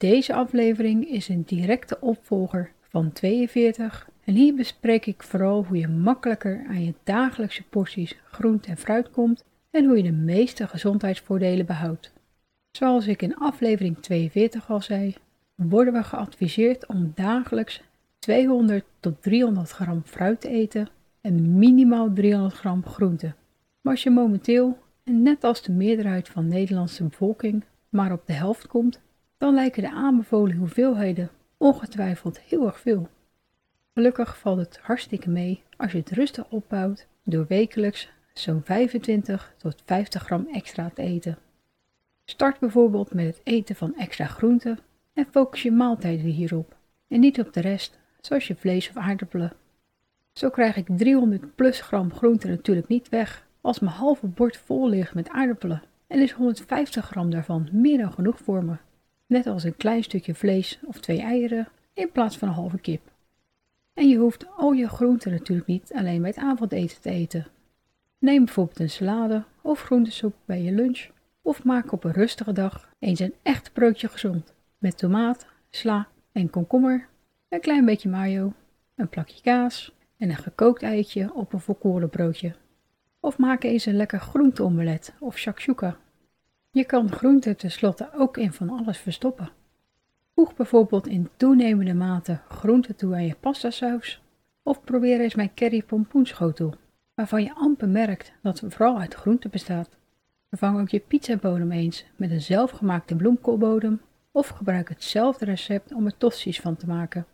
Deze aflevering is een directe opvolger van 42 en hier bespreek ik vooral hoe je makkelijker aan je dagelijkse porties groente en fruit komt en hoe je de meeste gezondheidsvoordelen behoudt. Zoals ik in aflevering 42 al zei, worden we geadviseerd om dagelijks 200 tot 300 gram fruit te eten en minimaal 300 gram groente. Maar als je momenteel, en net als de meerderheid van de Nederlandse bevolking, maar op de helft komt, dan lijken de aanbevolen hoeveelheden ongetwijfeld heel erg veel. Gelukkig valt het hartstikke mee als je het rustig opbouwt door wekelijks zo'n 25 tot 50 gram extra te eten. Start bijvoorbeeld met het eten van extra groenten en focus je maaltijden hierop en niet op de rest, zoals je vlees of aardappelen. Zo krijg ik 300 plus gram groente natuurlijk niet weg als mijn halve bord vol ligt met aardappelen en is 150 gram daarvan meer dan genoeg voor me. Net als een klein stukje vlees of twee eieren in plaats van een halve kip. En je hoeft al je groenten natuurlijk niet alleen bij het avondeten te eten. Neem bijvoorbeeld een salade of groentesoep bij je lunch of maak op een rustige dag eens een echt broodje gezond met tomaat, sla en komkommer, een klein beetje mayo, een plakje kaas en een gekookt eitje op een volkoren broodje. Of maak eens een lekker groenteomelet of shakshuka. Je kan groenten tenslotte ook in van alles verstoppen. Voeg bijvoorbeeld in toenemende mate groente toe aan je pastasaus of probeer eens mijn curry pompoenschotel, waarvan je amper merkt dat het vooral uit groente bestaat. Vervang ook je pizzabodem eens met een zelfgemaakte bloemkoolbodem of gebruik hetzelfde recept om er tosti's van te maken.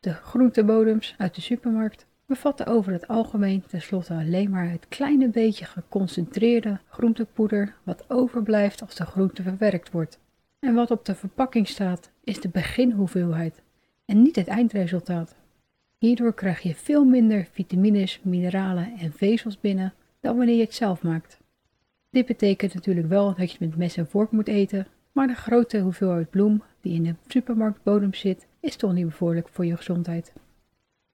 De groentebodems uit de supermarkt bevatten over het algemeen tenslotte alleen maar het kleine beetje geconcentreerde groentepoeder wat overblijft als de groente verwerkt wordt. En wat op de verpakking staat is de beginhoeveelheid en niet het eindresultaat. Hierdoor krijg je veel minder vitamines, mineralen en vezels binnen dan wanneer je het zelf maakt. Dit betekent natuurlijk wel dat je met mes en vork moet eten, maar de grote hoeveelheid bloem die in de supermarktbodem zit, is toch niet bevorderlijk voor je gezondheid.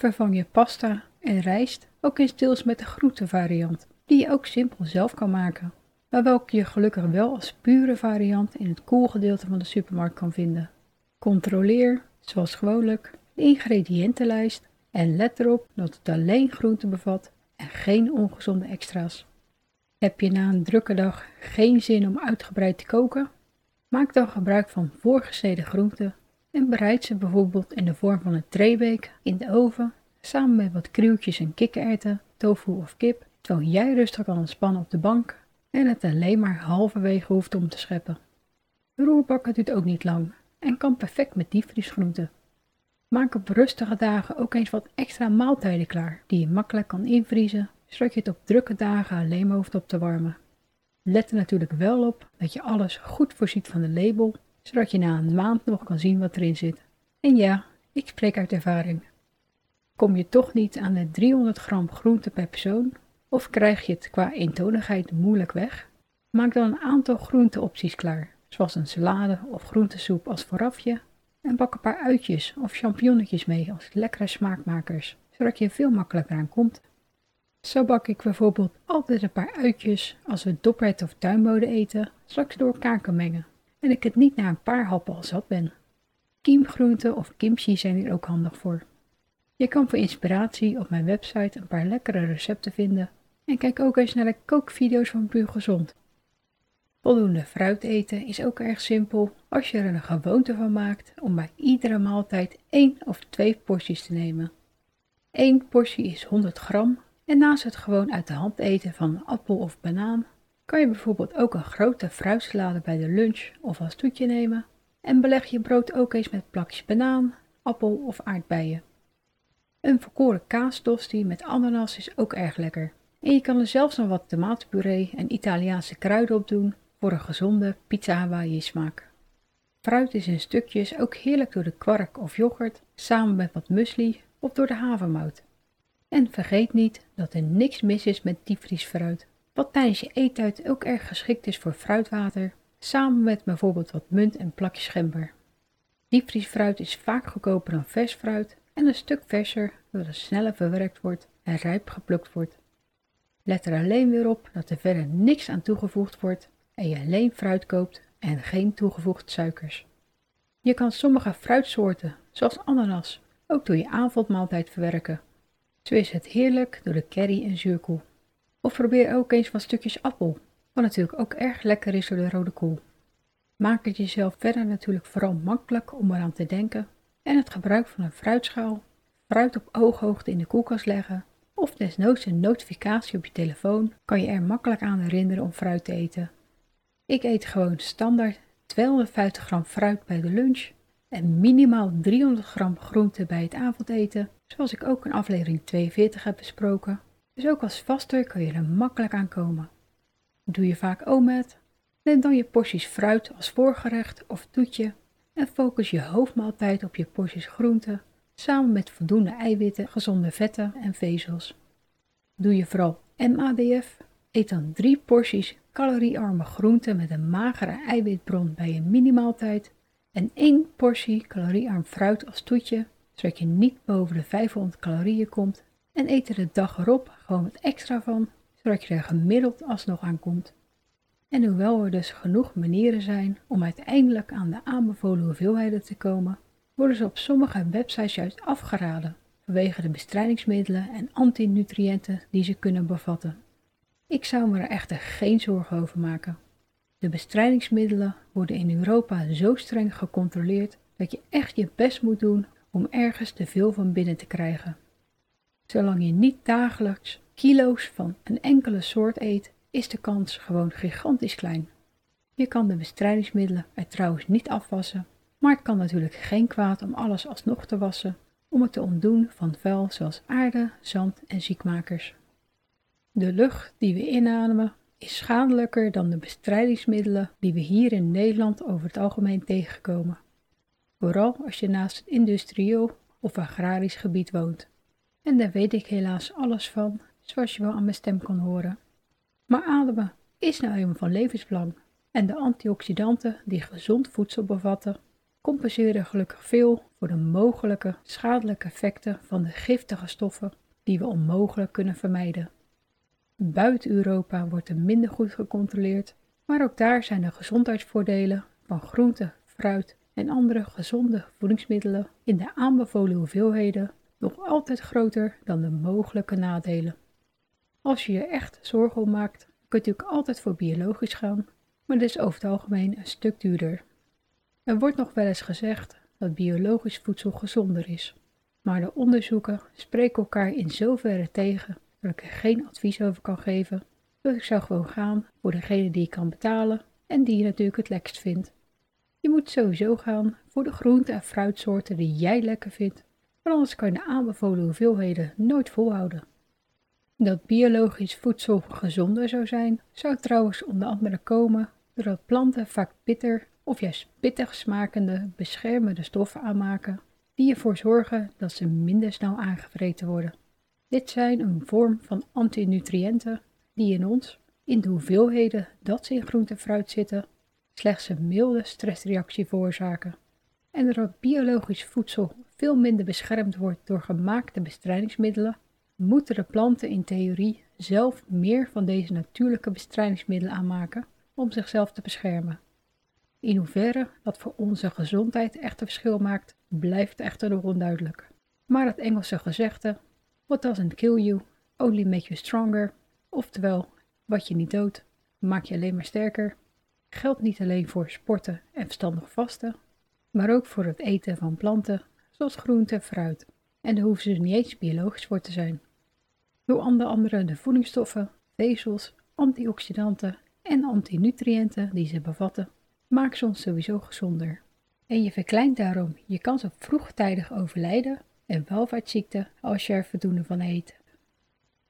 Vervang je pasta en rijst ook in stils met de groentevariant, die je ook simpel zelf kan maken, maar welke je gelukkig wel als pure variant in het koelgedeelte van de supermarkt kan vinden. Controleer, zoals gewoonlijk, de ingrediëntenlijst en let erop dat het alleen groenten bevat en geen ongezonde extra's. Heb je na een drukke dag geen zin om uitgebreid te koken? Maak dan gebruik van voorgesneden groenten en bereid ze bijvoorbeeld in de vorm van een treeweek in de oven samen met wat krieltjes en kikkererwten, tofu of kip, terwijl jij rustig kan ontspannen op de bank en het alleen maar halverwege hoeft om te scheppen. Roerbakken duurt ook niet lang en kan perfect met diepvriesgroenten. Maak op rustige dagen ook eens wat extra maaltijden klaar die je makkelijk kan invriezen, zodat je het op drukke dagen alleen maar hoeft op te warmen. Let er natuurlijk wel op dat je alles goed voorziet van de label, zodat je na een maand nog kan zien wat erin zit. En ja, ik spreek uit ervaring. Kom je toch niet aan de 300 gram groente per persoon? Of krijg je het qua eentonigheid moeilijk weg? Maak dan een aantal groenteopties klaar, zoals een salade of groentesoep als voorafje en bak een paar uitjes of champignonnetjes mee als lekkere smaakmakers, zodat je veel makkelijker aan komt. Zo bak ik bijvoorbeeld altijd een paar uitjes als we doppert of tuinbode eten, straks door elkaar mengen en ik het niet na een paar happen al zat ben. Kiemgroenten of kimchi zijn hier ook handig voor. Je kan voor inspiratie op mijn website een paar lekkere recepten vinden en kijk ook eens naar de kookvideo's van Puur Gezond. Voldoende fruit eten is ook erg simpel als je er een gewoonte van maakt om bij iedere maaltijd één of twee porties te nemen. Eén portie is 100 gram en naast het gewoon uit de hand eten van een appel of banaan kan je bijvoorbeeld ook een grote fruitsalade bij de lunch of als toetje nemen en beleg je brood ook eens met plakjes banaan, appel of aardbeien. Een volkoren kaastosti met ananas is ook erg lekker. En je kan er zelfs nog wat tomatenpuree en Italiaanse kruiden op doen voor een gezonde pizza Hawaii smaak. Fruit is in stukjes ook heerlijk door de kwark of yoghurt, samen met wat muesli of door de havermout. En vergeet niet dat er niks mis is met diepvriesfruit, wat tijdens je eettijd ook erg geschikt is voor fruitwater, samen met bijvoorbeeld wat munt en plakjes gember. Diepvriesfruit is vaak goedkoper dan vers fruit en een stuk verser doordat het sneller verwerkt wordt en rijp geplukt wordt. Let er alleen weer op dat er verder niks aan toegevoegd wordt en je alleen fruit koopt en geen toegevoegde suikers. Je kan sommige fruitsoorten, zoals ananas, ook door je avondmaaltijd verwerken. Zo is het heerlijk door de curry en zuurkool. Of probeer ook eens wat stukjes appel, wat natuurlijk ook erg lekker is door de rode kool. Maak het jezelf verder natuurlijk vooral makkelijk om eraan te denken en het gebruik van een fruitschaal, fruit op ooghoogte in de koelkast leggen of desnoods een notificatie op je telefoon kan je er makkelijk aan herinneren om fruit te eten. Ik eet gewoon standaard 250 gram fruit bij de lunch en minimaal 300 gram groente bij het avondeten, zoals ik ook in aflevering 42 heb besproken. Dus ook als vaster kan je er makkelijk aan komen. Doe je vaak omet? Neem dan je porties fruit als voorgerecht of toetje en focus je hoofdmaaltijd op je porties groente, samen met voldoende eiwitten, gezonde vetten en vezels. Doe je vooral MADF? Eet dan drie porties caloriearme groenten met een magere eiwitbron bij je minimaaltijd en één portie caloriearm fruit als toetje, zodat je niet boven de 500 calorieën komt en eet er de dag erop gewoon wat extra van, zodat je er gemiddeld alsnog aan komt. En hoewel er dus genoeg manieren zijn om uiteindelijk aan de aanbevolen hoeveelheden te komen, worden ze op sommige websites juist afgeraden vanwege de bestrijdingsmiddelen en antinutriënten die ze kunnen bevatten. Ik zou me er echter geen zorgen over maken. De bestrijdingsmiddelen worden in Europa zo streng gecontroleerd dat je echt je best moet doen om ergens te veel van binnen te krijgen. Zolang je niet dagelijks kilo's van een enkele soort eet, is de kans gewoon gigantisch klein. Je kan de bestrijdingsmiddelen er trouwens niet afwassen, maar het kan natuurlijk geen kwaad om alles alsnog te wassen om het te ontdoen van vuil zoals aarde, zand en ziekmakers. De lucht die we inademen is schadelijker dan de bestrijdingsmiddelen die we hier in Nederland over het algemeen tegenkomen. Vooral als je naast het industrieel of agrarisch gebied woont. En daar weet ik helaas alles van, zoals je wel aan mijn stem kan horen. Maar ademen is nou eenmaal van levensbelang en de antioxidanten die gezond voedsel bevatten, compenseren gelukkig veel voor de mogelijke schadelijke effecten van de giftige stoffen die we onmogelijk kunnen vermijden. Buiten Europa wordt er minder goed gecontroleerd, maar ook daar zijn de gezondheidsvoordelen van groente, fruit en andere gezonde voedingsmiddelen in de aanbevolen hoeveelheden nog altijd groter dan de mogelijke nadelen. Als je je echt zorgen om maakt, kun je natuurlijk altijd voor biologisch gaan, maar dit is over het algemeen een stuk duurder. Er wordt nog wel eens gezegd dat biologisch voedsel gezonder is, maar de onderzoeken spreken elkaar in zoverre tegen dat ik er geen advies over kan geven. Dus ik zou gewoon gaan voor degene die je kan betalen en die je natuurlijk het lekkerst vindt. Je moet sowieso gaan voor de groente- en fruitsoorten die jij lekker vindt, want anders kan je de aanbevolen hoeveelheden nooit volhouden. Dat biologisch voedsel gezonder zou zijn, zou trouwens onder andere komen doordat planten vaak bitter of juist pittig smakende beschermende stoffen aanmaken die ervoor zorgen dat ze minder snel aangevreten worden. Dit zijn een vorm van antinutriënten die in ons, in de hoeveelheden dat ze in groente en fruit zitten, slechts een milde stressreactie veroorzaken. En doordat biologisch voedsel veel minder beschermd wordt door gemaakte bestrijdingsmiddelen, moeten de planten in theorie zelf meer van deze natuurlijke bestrijdingsmiddelen aanmaken om zichzelf te beschermen. In hoeverre dat voor onze gezondheid echt een verschil maakt, blijft echter nog onduidelijk. Maar het Engelse gezegde What doesn't kill you, only make you stronger. Oftewel, wat je niet doodt, maakt je alleen maar sterker. Geldt niet alleen voor sporten en verstandig vasten, maar ook voor het eten van planten, zoals groente en fruit. En daar hoeven ze niet eens biologisch voor te zijn. Door onder andere de voedingsstoffen, vezels, antioxidanten en antinutriënten die ze bevatten, maken ze ons sowieso gezonder. En je verkleint daarom je kans op vroegtijdig overlijden en welvaartsziekten als je er voldoende van eet.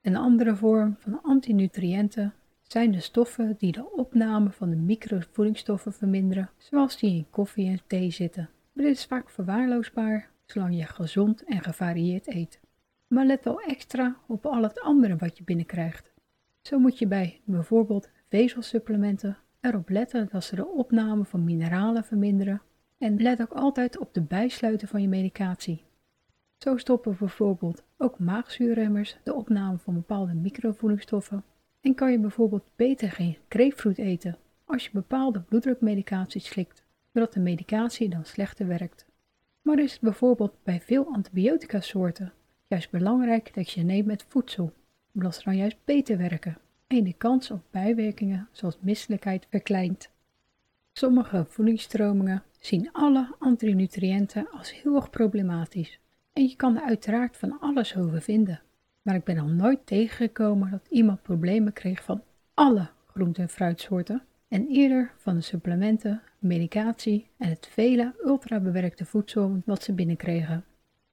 Een andere vorm van antinutriënten zijn de stoffen die de opname van de microvoedingsstoffen verminderen, zoals die in koffie en thee zitten. Maar dit is vaak verwaarloosbaar zolang je gezond en gevarieerd eet. Maar let wel extra op al het andere wat je binnenkrijgt. Zo moet je bij bijvoorbeeld vezelsupplementen erop letten dat ze de opname van mineralen verminderen en let ook altijd op de bijsluiten van je medicatie. Zo stoppen bijvoorbeeld ook maagzuurremmers de opname van bepaalde microvoedingsstoffen en kan je bijvoorbeeld beter geen grapefruit eten als je bepaalde bloeddrukmedicaties slikt, zodat de medicatie dan slechter werkt. Maar is het bijvoorbeeld bij veel antibiotica soorten juist belangrijk dat je neemt met voedsel, omdat ze dan juist beter werken en de kans op bijwerkingen zoals misselijkheid verkleint. Sommige voedingsstromingen zien alle antinutriënten als heel erg problematisch en je kan er uiteraard van alles over vinden. Maar ik ben nog nooit tegengekomen dat iemand problemen kreeg van alle groente- en fruitsoorten en eerder van de supplementen, medicatie en het vele ultrabewerkte voedsel wat ze binnenkregen.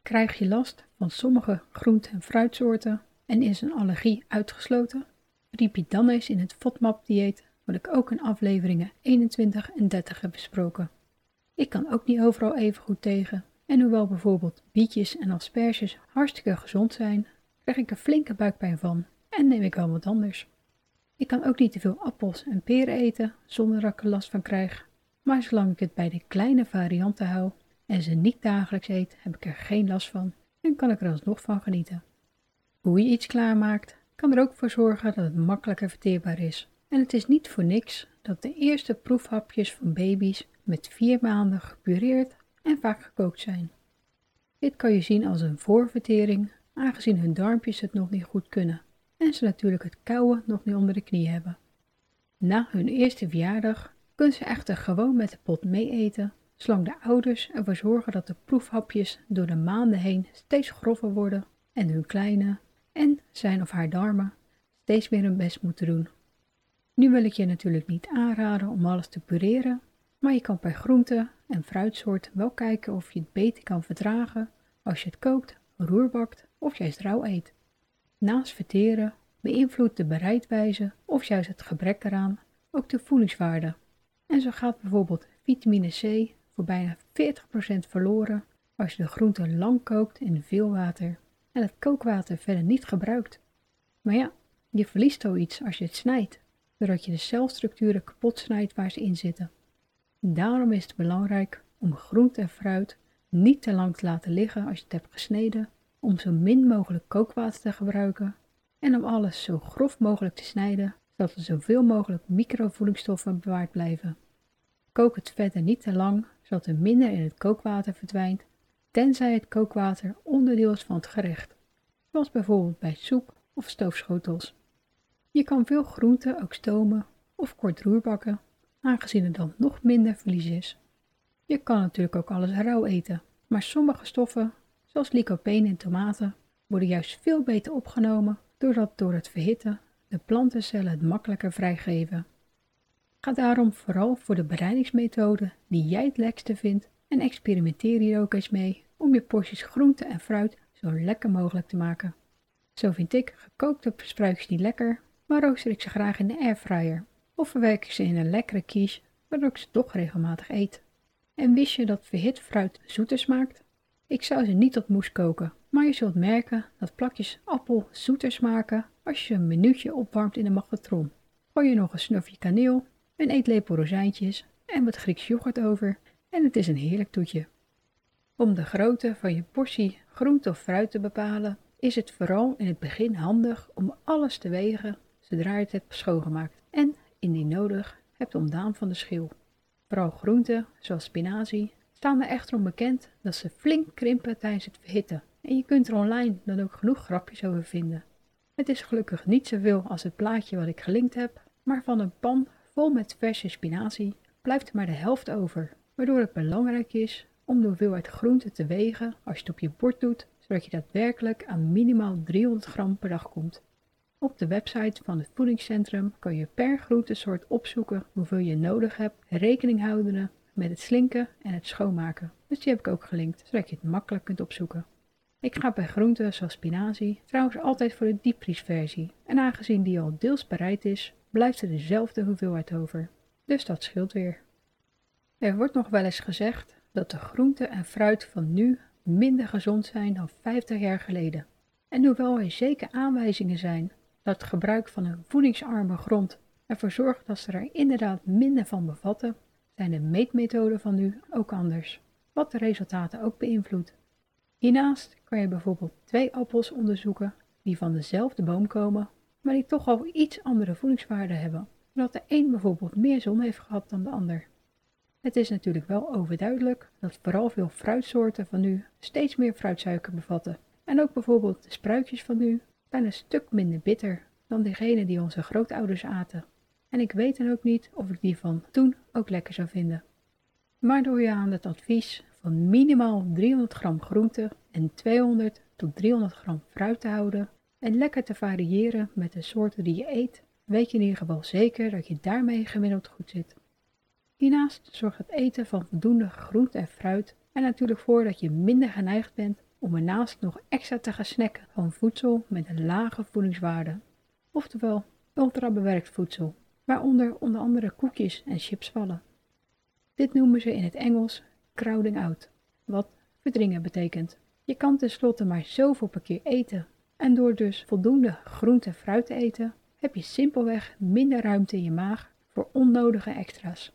Krijg je last van sommige groente- en fruitsoorten en is een allergie uitgesloten? Riep je dan eens in het FODMAP-dieet, wat ik ook in afleveringen 21 en 30 heb besproken. Ik kan ook niet overal even goed tegen, en hoewel bijvoorbeeld bietjes en asperges hartstikke gezond zijn, krijg ik er flinke buikpijn van en neem ik wel wat anders. Ik kan ook niet te veel appels en peren eten zonder dat ik er last van krijg, maar zolang ik het bij de kleine varianten hou en ze niet dagelijks eet, heb ik er geen last van en kan ik er alsnog van genieten. Hoe je iets klaarmaakt, kan er ook voor zorgen dat het makkelijker verteerbaar is. En het is niet voor niks dat de eerste proefhapjes van baby's met vier maanden gepureerd en vaak gekookt zijn. Dit kan je zien als een voorvertering, aangezien hun darmpjes het nog niet goed kunnen en ze natuurlijk het kouwen nog niet onder de knie hebben. Na hun eerste verjaardag kunnen ze echter gewoon met de pot mee eten, zolang de ouders ervoor zorgen dat de proefhapjes door de maanden heen steeds grover worden en hun kleine en zijn of haar darmen steeds meer hun best moeten doen. Nu wil ik je natuurlijk niet aanraden om alles te pureren, maar je kan per groente en fruitsoort wel kijken of je het beter kan verdragen als je het kookt, roerbakt of juist rauw eet. Naast verteren beïnvloedt de bereidwijze of juist het gebrek eraan ook de voedingswaarde. En zo gaat bijvoorbeeld vitamine C voor bijna 40% verloren als je de groente lang kookt in veel water en het kookwater verder niet gebruikt. Maar ja, je verliest iets als je het snijdt, doordat je de celstructuren kapot snijdt waar ze in zitten. Daarom is het belangrijk om groente en fruit niet te lang te laten liggen als je het hebt gesneden, om zo min mogelijk kookwater te gebruiken en om alles zo grof mogelijk te snijden, zodat er zoveel mogelijk microvoedingsstoffen bewaard blijven. Kook het verder niet te lang, zodat er minder in het kookwater verdwijnt, tenzij het kookwater onderdeel is van het gerecht, zoals bijvoorbeeld bij soep of stoofschotels. Je kan veel groenten ook stomen of kort roerbakken, aangezien er dan nog minder verlies is. Je kan natuurlijk ook alles rauw eten, maar sommige stoffen, zoals lycopene in tomaten, worden juist veel beter opgenomen doordat door het verhitten de plantencellen het makkelijker vrijgeven. Ga daarom vooral voor de bereidingsmethode die jij het lekkerste vindt en experimenteer hier ook eens mee om je porties groente en fruit zo lekker mogelijk te maken. Zo vind ik gekookte spruitjes niet lekker, maar rooster ik ze graag in de airfryer of verwerk ik ze in een lekkere quiche waardoor ik ze toch regelmatig eet. En wist je dat verhit fruit zoeter smaakt? Ik zou ze niet tot moes koken, maar je zult merken dat plakjes appel zoeter smaken als je een minuutje opwarmt in de magnetron. Gooi je nog een snufje kaneel, een eetlepel rozijntjes en wat Grieks yoghurt over en het is een heerlijk toetje. Om de grootte van je portie groente of fruit te bepalen, is het vooral in het begin handig om alles te wegen zodra je het hebt schoongemaakt en, indien nodig, hebt ontdaan van de schil. Vooral groenten, zoals spinazie, staan er echter onbekend dat ze flink krimpen tijdens het verhitten en je kunt er online dan ook genoeg grapjes over vinden. Het is gelukkig niet zoveel als het plaatje wat ik gelinkt heb, maar van een pan vol met verse spinazie blijft er maar de helft over, waardoor het belangrijk is om de hoeveelheid groente te wegen als je het op je bord doet, zodat je daadwerkelijk aan minimaal 300 gram per dag komt. Op de website van het voedingscentrum kan je per groentesoort opzoeken hoeveel je nodig hebt, rekening houdende met het slinken en het schoonmaken. Dus die heb ik ook gelinkt, zodat je het makkelijk kunt opzoeken. Ik ga bij groenten zoals spinazie trouwens altijd voor de diepvriesversie en aangezien die al deels bereid is, blijft er dezelfde hoeveelheid over. Dus dat scheelt weer. Er wordt nog wel eens gezegd dat de groenten en fruit van nu minder gezond zijn dan 50 jaar geleden. En hoewel er zeker aanwijzingen zijn dat het gebruik van een voedingsarme grond ervoor zorgt dat ze er inderdaad minder van bevatten, zijn de meetmethoden van nu ook anders, wat de resultaten ook beïnvloedt. Hiernaast kan je bijvoorbeeld twee appels onderzoeken die van dezelfde boom komen, maar die toch al iets andere voedingswaarden hebben, omdat de een bijvoorbeeld meer zon heeft gehad dan de ander. Het is natuurlijk wel overduidelijk dat vooral veel fruitsoorten van nu steeds meer fruitsuiker bevatten. En ook bijvoorbeeld de spruitjes van nu zijn een stuk minder bitter dan degene die onze grootouders aten. En ik weet dan ook niet of ik die van toen ook lekker zou vinden. Maar door je aan het advies van minimaal 300 gram groente en 200 tot 300 gram fruit te houden en lekker te variëren met de soorten die je eet, weet je in ieder geval zeker dat je daarmee gemiddeld goed zit. Hiernaast zorgt het eten van voldoende groente en fruit er natuurlijk voor dat je minder geneigd bent om ernaast nog extra te gaan snacken van voedsel met een lage voedingswaarde, oftewel ultrabewerkt voedsel, waaronder onder andere koekjes en chips vallen. Dit noemen ze in het Engels crowding out, wat verdringen betekent. Je kan tenslotte maar zoveel per keer eten en door dus voldoende groente en fruit te eten, heb je simpelweg minder ruimte in je maag voor onnodige extra's.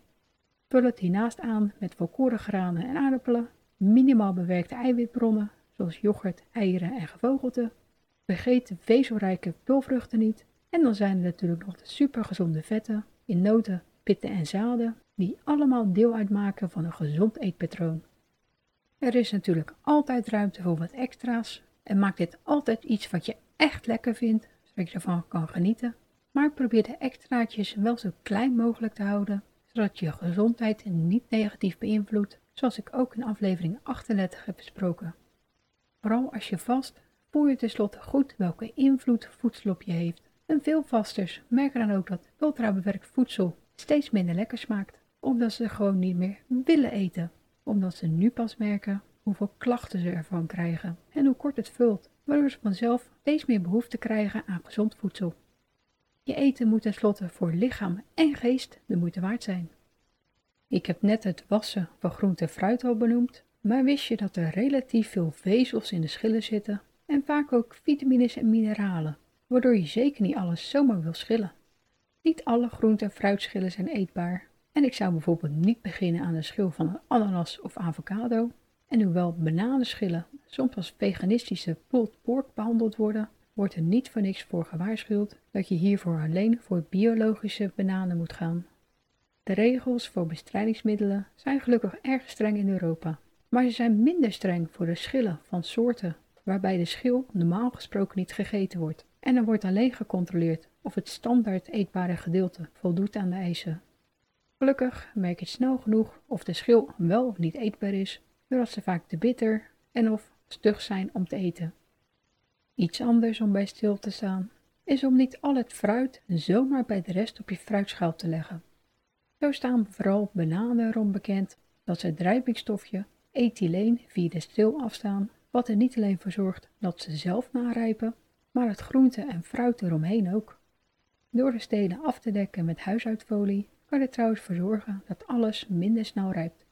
Vul het hiernaast aan met volkoren granen en aardappelen, minimaal bewerkte eiwitbronnen zoals yoghurt, eieren en gevogelte. Vergeet de vezelrijke pulvruchten niet. En dan zijn er natuurlijk nog de supergezonde vetten in noten, pitten en zaden, die allemaal deel uitmaken van een gezond eetpatroon. Er is natuurlijk altijd ruimte voor wat extra's en maak dit altijd iets wat je echt lekker vindt, zodat je ervan kan genieten. Maar probeer de extraatjes wel zo klein mogelijk te houden, zodat je gezondheid niet negatief beïnvloedt, zoals ik ook in aflevering 38 heb besproken. Vooral als je vast, voel je tenslotte goed welke invloed voedsel op je heeft. En veel vasters. Merken dan ook dat ultrabewerkt voedsel steeds minder lekker smaakt, omdat ze gewoon niet meer willen eten, omdat ze nu pas merken hoeveel klachten ze ervan krijgen. En hoe kort het vult, waardoor ze vanzelf steeds meer behoefte krijgen aan gezond voedsel. Je eten moet tenslotte voor lichaam en geest de moeite waard zijn. Ik heb net het wassen van groente en fruit al benoemd, maar wist je dat er relatief veel vezels in de schillen zitten? En vaak ook vitamines en mineralen, waardoor je zeker niet alles zomaar wil schillen? Niet alle groente- en fruitschillen zijn eetbaar en ik zou bijvoorbeeld niet beginnen aan de schil van een ananas of avocado. En hoewel bananenschillen soms als veganistische pulled pork behandeld worden, wordt er niet voor niks voor gewaarschuwd dat je hiervoor alleen voor biologische bananen moet gaan. De regels voor bestrijdingsmiddelen zijn gelukkig erg streng in Europa maar ze zijn minder streng voor de schillen van soorten waarbij de schil normaal gesproken niet gegeten wordt. En er wordt alleen gecontroleerd of het standaard eetbare gedeelte voldoet aan de eisen. Gelukkig merk je snel genoeg of de schil wel of niet eetbaar is, doordat ze vaak te bitter en of stug zijn om te eten. Iets anders om bij stil te staan is om niet al het fruit zomaar bij de rest op je fruitschaal te leggen. Zo staan vooral bananen erom bekend dat ze het drijvingsstofje ethyleen via de stil afstaan, wat er niet alleen voor zorgt dat ze zelf narijpen, maar het groente en fruit eromheen ook. Door de stelen af te dekken met huisuitfolie kan er trouwens voor zorgen dat alles minder snel rijpt.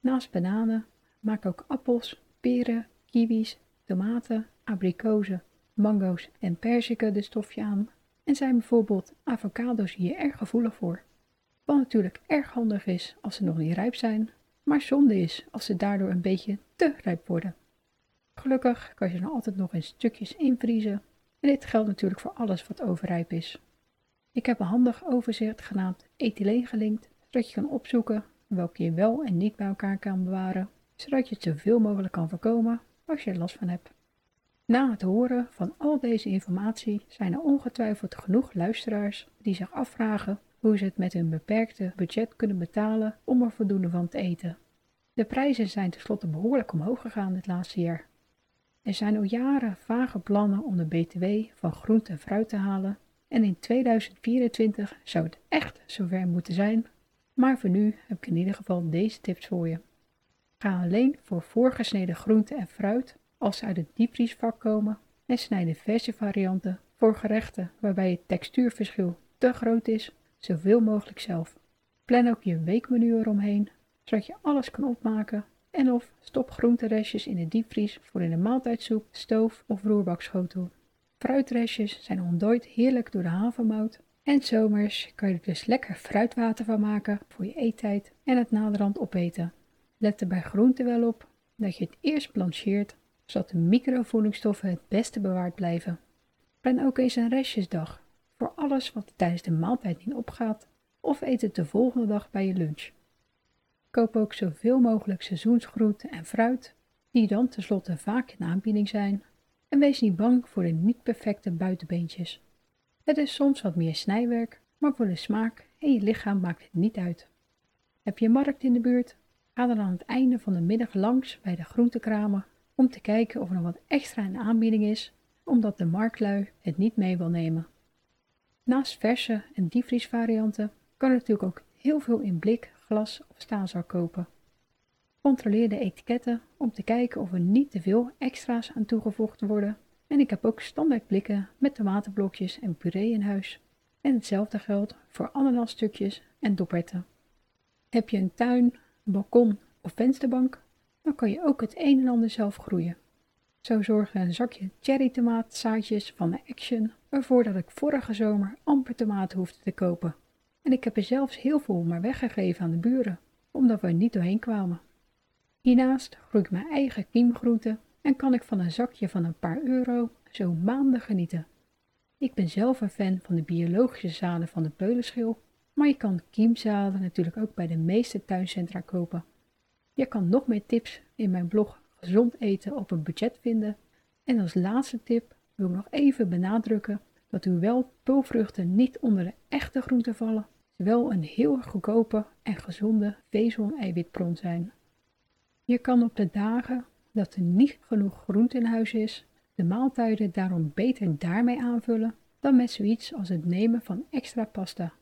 Naast bananen maak ook appels, peren, kiwis, tomaten, abrikozen, mango's en perziken de stofje aan en zijn bijvoorbeeld avocado's hier erg gevoelig voor. Wat natuurlijk erg handig is als ze nog niet rijp zijn maar zonde is als ze daardoor een beetje te rijp worden. Gelukkig kan je ze dan altijd nog in stukjes invriezen en dit geldt natuurlijk voor alles wat overrijp is. Ik heb een handig overzicht genaamd ethyleen gelinkt, zodat je kan opzoeken welke je wel en niet bij elkaar kan bewaren, zodat je het zoveel mogelijk kan voorkomen als je er last van hebt. Na het horen van al deze informatie zijn er ongetwijfeld genoeg luisteraars die zich afvragen hoe ze het met hun beperkte budget kunnen betalen om er voldoende van te eten. De prijzen zijn tenslotte behoorlijk omhoog gegaan dit laatste jaar. Er zijn al jaren vage plannen om de BTW van groente en fruit te halen en in 2024 zou het echt zover moeten zijn, maar voor nu heb ik in ieder geval deze tips voor je. Ga alleen voor voorgesneden groente en fruit als ze uit het diepvriesvak komen en snijd de verse varianten voor gerechten waarbij het textuurverschil te groot is, zoveel mogelijk zelf. Plan ook je weekmenu eromheen, zodat je alles kan opmaken en of stop groenterestjes in de diepvries voor in de maaltijdsoep, stoof of roerbakschotel. Fruitrestjes zijn ontdooid heerlijk door de havermout en zomers kan je er dus lekker fruitwater van maken voor je eettijd en het naderhand opeten. Let er bij groenten wel op dat je het eerst blancheert, zodat de microvoedingsstoffen het beste bewaard blijven. Plan ook eens een restjesdag voor alles wat tijdens de maaltijd niet opgaat of eet het de volgende dag bij je lunch. Koop ook zoveel mogelijk seizoensgroenten en fruit, die dan tenslotte vaak in aanbieding zijn, en wees niet bang voor de niet perfecte buitenbeentjes. Het is soms wat meer snijwerk, maar voor de smaak en je lichaam maakt het niet uit. Heb je markt in de buurt? Ga dan aan het einde van de middag langs bij de groentekramen om te kijken of er nog wat extra in aanbieding is, omdat de marktlui het niet mee wil nemen. Naast verse en diepvriesvarianten kan er natuurlijk ook heel veel in blik, glas of staalzak kopen. Controleer de etiketten om te kijken of er niet te veel extra's aan toegevoegd worden. En ik heb ook standaard blikken met tomatenblokjes en puree in huis. En hetzelfde geldt voor ananasstukjes en doperten. Heb je een tuin, balkon of vensterbank, dan kan je ook het een en ander zelf groeien. Zo zorgen een zakje cherrytomaatzaadjes van de Action ervoor dat ik vorige zomer amper tomaten hoefde te kopen. En ik heb er zelfs heel veel maar weggegeven aan de buren, omdat we er niet doorheen kwamen. Hiernaast groei ik mijn eigen kiemgroenten en kan ik van een zakje van een paar euro zo maanden genieten. Ik ben zelf een fan van de biologische zaden van de peulenschil, maar je kan kiemzaden natuurlijk ook bij de meeste tuincentra kopen. Je kan nog meer tips in mijn blog Gezond eten op een budget vinden. En als laatste tip wil ik nog even benadrukken dat hoewel pulvruchten niet onder de echte groenten vallen, wel een heel goedkope en gezonde vezel- en eiwitbron zijn. Je kan op de dagen dat er niet genoeg groente in huis is, de maaltijden daarom beter daarmee aanvullen dan met zoiets als het nemen van extra pasta.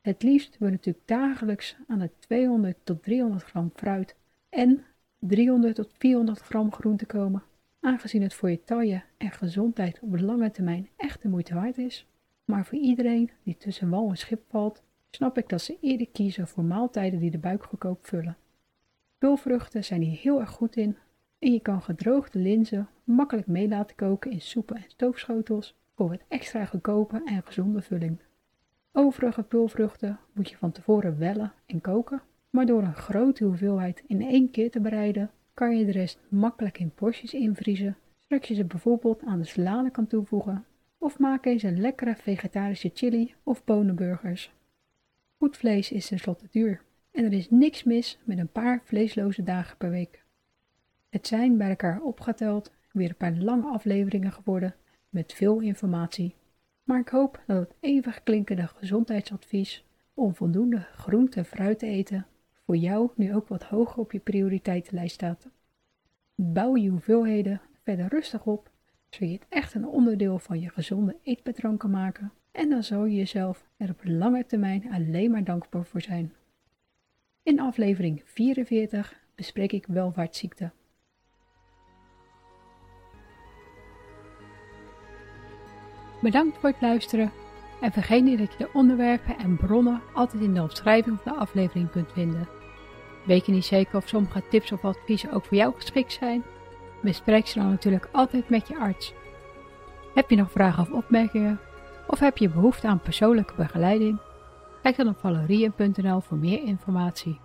Het liefst wil natuurlijk dagelijks aan de 200 tot 300 gram fruit en 300 tot 400 gram groente komen, aangezien het voor je taille en gezondheid op lange termijn echt de moeite waard is. Maar voor iedereen die tussen wal en schip valt, snap ik dat ze eerder kiezen voor maaltijden die de buik goedkoop vullen. Pulvruchten zijn hier heel erg goed in en je kan gedroogde linzen makkelijk mee laten koken in soepen en stoofschotels voor wat extra goedkope en gezonde vulling. Overige pulvruchten moet je van tevoren wellen en koken, maar door een grote hoeveelheid in één keer te bereiden, kan je de rest makkelijk in porties invriezen, zodat je ze bijvoorbeeld aan de salade kan toevoegen, of maak eens een lekkere vegetarische chili of bonenburgers. Goed vlees is tenslotte duur en er is niks mis met een paar vleesloze dagen per week. Het zijn bij elkaar opgeteld weer een paar lange afleveringen geworden met veel informatie. Maar ik hoop dat het eeuwig klinkende gezondheidsadvies om voldoende groente en fruit te eten voor jou nu ook wat hoger op je prioriteitenlijst staat. Bouw je hoeveelheden verder rustig op, zodat je het echt een onderdeel van je gezonde eetpatroon kan maken en dan zal je jezelf er op lange termijn alleen maar dankbaar voor zijn. In aflevering 44 bespreek ik welvaartsziekte. Bedankt voor het luisteren en vergeet niet dat je de onderwerpen en bronnen altijd in de omschrijving van de aflevering kunt vinden. Weet je niet zeker of sommige tips of adviezen ook voor jou geschikt zijn? Bespreek ze dan natuurlijk altijd met je arts. Heb je nog vragen of opmerkingen? Of heb je behoefte aan persoonlijke begeleiding? Kijk dan op valerien.nl voor meer informatie.